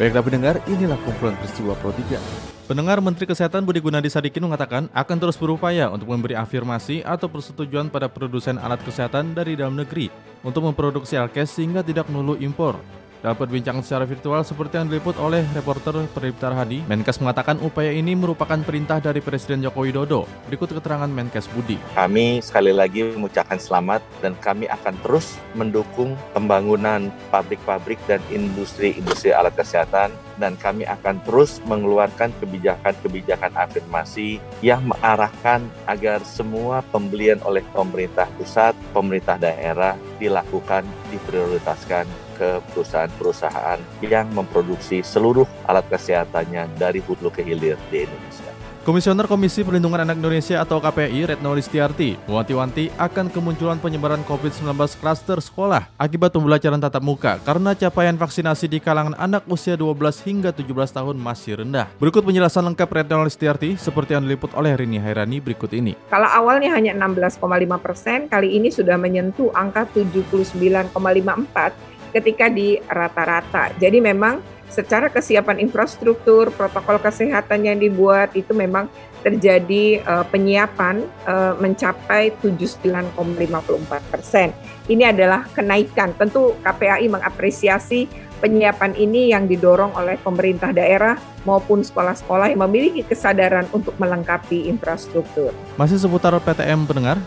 Baiklah pendengar, inilah kumpulan peristiwa Pro 3. Pendengar Menteri Kesehatan Budi Gunadi Sadikin mengatakan akan terus berupaya untuk memberi afirmasi atau persetujuan pada produsen alat kesehatan dari dalam negeri untuk memproduksi alkes sehingga tidak melulu impor. Dalam perbincangan secara virtual seperti yang diliput oleh reporter Perdip Tarhadi, Menkes mengatakan upaya ini merupakan perintah dari Presiden Joko Widodo. Berikut keterangan Menkes Budi. Kami sekali lagi mengucapkan selamat dan kami akan terus mendukung pembangunan pabrik-pabrik dan industri-industri alat kesehatan dan kami akan terus mengeluarkan kebijakan-kebijakan afirmasi yang mengarahkan agar semua pembelian oleh pemerintah pusat, pemerintah daerah dilakukan, diprioritaskan ke perusahaan-perusahaan yang memproduksi seluruh alat kesehatannya dari hulu ke hilir di Indonesia. Komisioner Komisi Perlindungan Anak Indonesia atau KPI Retno Listiarti mewanti-wanti akan kemunculan penyebaran COVID-19 klaster sekolah akibat pembelajaran tatap muka karena capaian vaksinasi di kalangan anak usia 12 hingga 17 tahun masih rendah. Berikut penjelasan lengkap Retno Listiarti seperti yang diliput oleh Rini Hairani berikut ini. Kalau awalnya hanya 16,5 persen, kali ini sudah menyentuh angka 79,54 ketika di rata-rata. Jadi memang secara kesiapan infrastruktur, protokol kesehatan yang dibuat itu memang terjadi uh, penyiapan uh, mencapai 79,54 persen. Ini adalah kenaikan. Tentu KPAI mengapresiasi penyiapan ini yang didorong oleh pemerintah daerah maupun sekolah-sekolah yang memiliki kesadaran untuk melengkapi infrastruktur. Masih seputar PTM pendengar,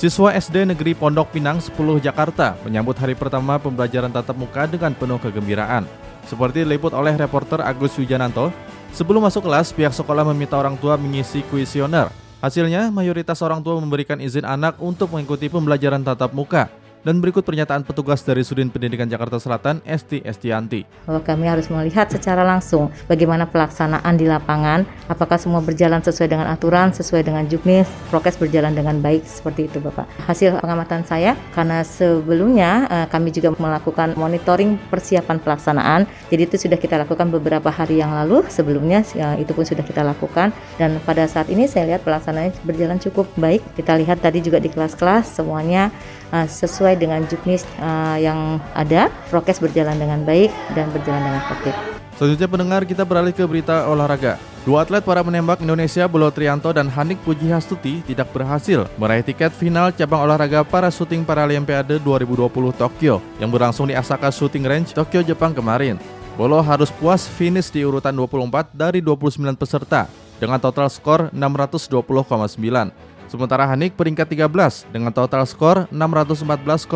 Siswa SD Negeri Pondok Pinang 10 Jakarta menyambut hari pertama pembelajaran tatap muka dengan penuh kegembiraan. Seperti diliput oleh reporter Agus Wijananto, sebelum masuk kelas, pihak sekolah meminta orang tua mengisi kuesioner. Hasilnya, mayoritas orang tua memberikan izin anak untuk mengikuti pembelajaran tatap muka. Dan berikut pernyataan petugas dari Sudin Pendidikan Jakarta Selatan, Esti Estianti. Bahwa kami harus melihat secara langsung bagaimana pelaksanaan di lapangan, apakah semua berjalan sesuai dengan aturan, sesuai dengan juknis, prokes berjalan dengan baik, seperti itu Bapak. Hasil pengamatan saya, karena sebelumnya eh, kami juga melakukan monitoring persiapan pelaksanaan, jadi itu sudah kita lakukan beberapa hari yang lalu, sebelumnya ya, itu pun sudah kita lakukan, dan pada saat ini saya lihat pelaksanaannya berjalan cukup baik. Kita lihat tadi juga di kelas-kelas, semuanya uh, sesuai dengan juknis uh, yang ada, prokes berjalan dengan baik dan berjalan dengan efektif. Selanjutnya pendengar kita beralih ke berita olahraga. Dua atlet para menembak Indonesia Bolo Trianto dan Hanik Puji Hastuti tidak berhasil meraih tiket final cabang olahraga para syuting Paralimpiade 2020 Tokyo yang berlangsung di Asaka Shooting Range, Tokyo, Jepang kemarin. Bolo harus puas finish di urutan 24 dari 29 peserta dengan total skor 620,9. Sementara Hanik peringkat 13 dengan total skor 614,5.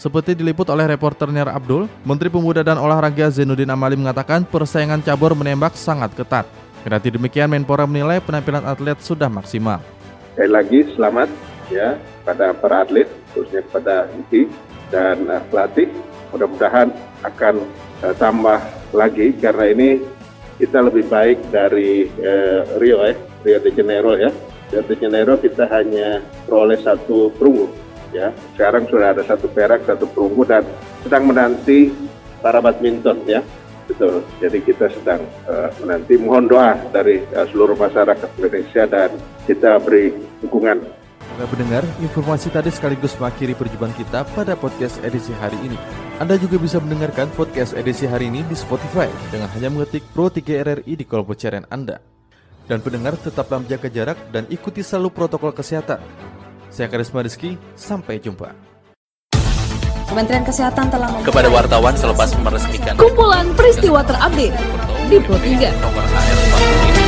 Seperti diliput oleh reporter Nir Abdul, Menteri Pemuda dan Olahraga Zainuddin Amali mengatakan persaingan cabur menembak sangat ketat. Kendati demikian, Menpora menilai penampilan atlet sudah maksimal. Sekali lagi selamat ya pada para atlet, khususnya kepada Iti dan uh, pelatih. Mudah-mudahan akan uh, tambah lagi karena ini kita lebih baik dari uh, Rio ya, Rio de Janeiro ya Rio Janeiro kita hanya peroleh satu perunggu ya. Sekarang sudah ada satu perak satu perunggu dan sedang menanti para badminton ya. Betul. Jadi kita sedang uh, menanti. Mohon doa dari uh, seluruh masyarakat Indonesia dan kita beri dukungan. Anda mendengar, informasi tadi sekaligus mengakhiri perjumpaan kita pada podcast edisi hari ini. Anda juga bisa mendengarkan podcast edisi hari ini di Spotify dengan hanya mengetik Pro 3 RRI di kolom pencarian Anda. Dan pendengar tetaplah menjaga jarak dan ikuti selalu protokol kesehatan. Saya Karisma Rizky, sampai jumpa. Kementerian Kesehatan telah kepada wartawan selepas meresmikan kumpulan peristiwa terupdate di Pro 3.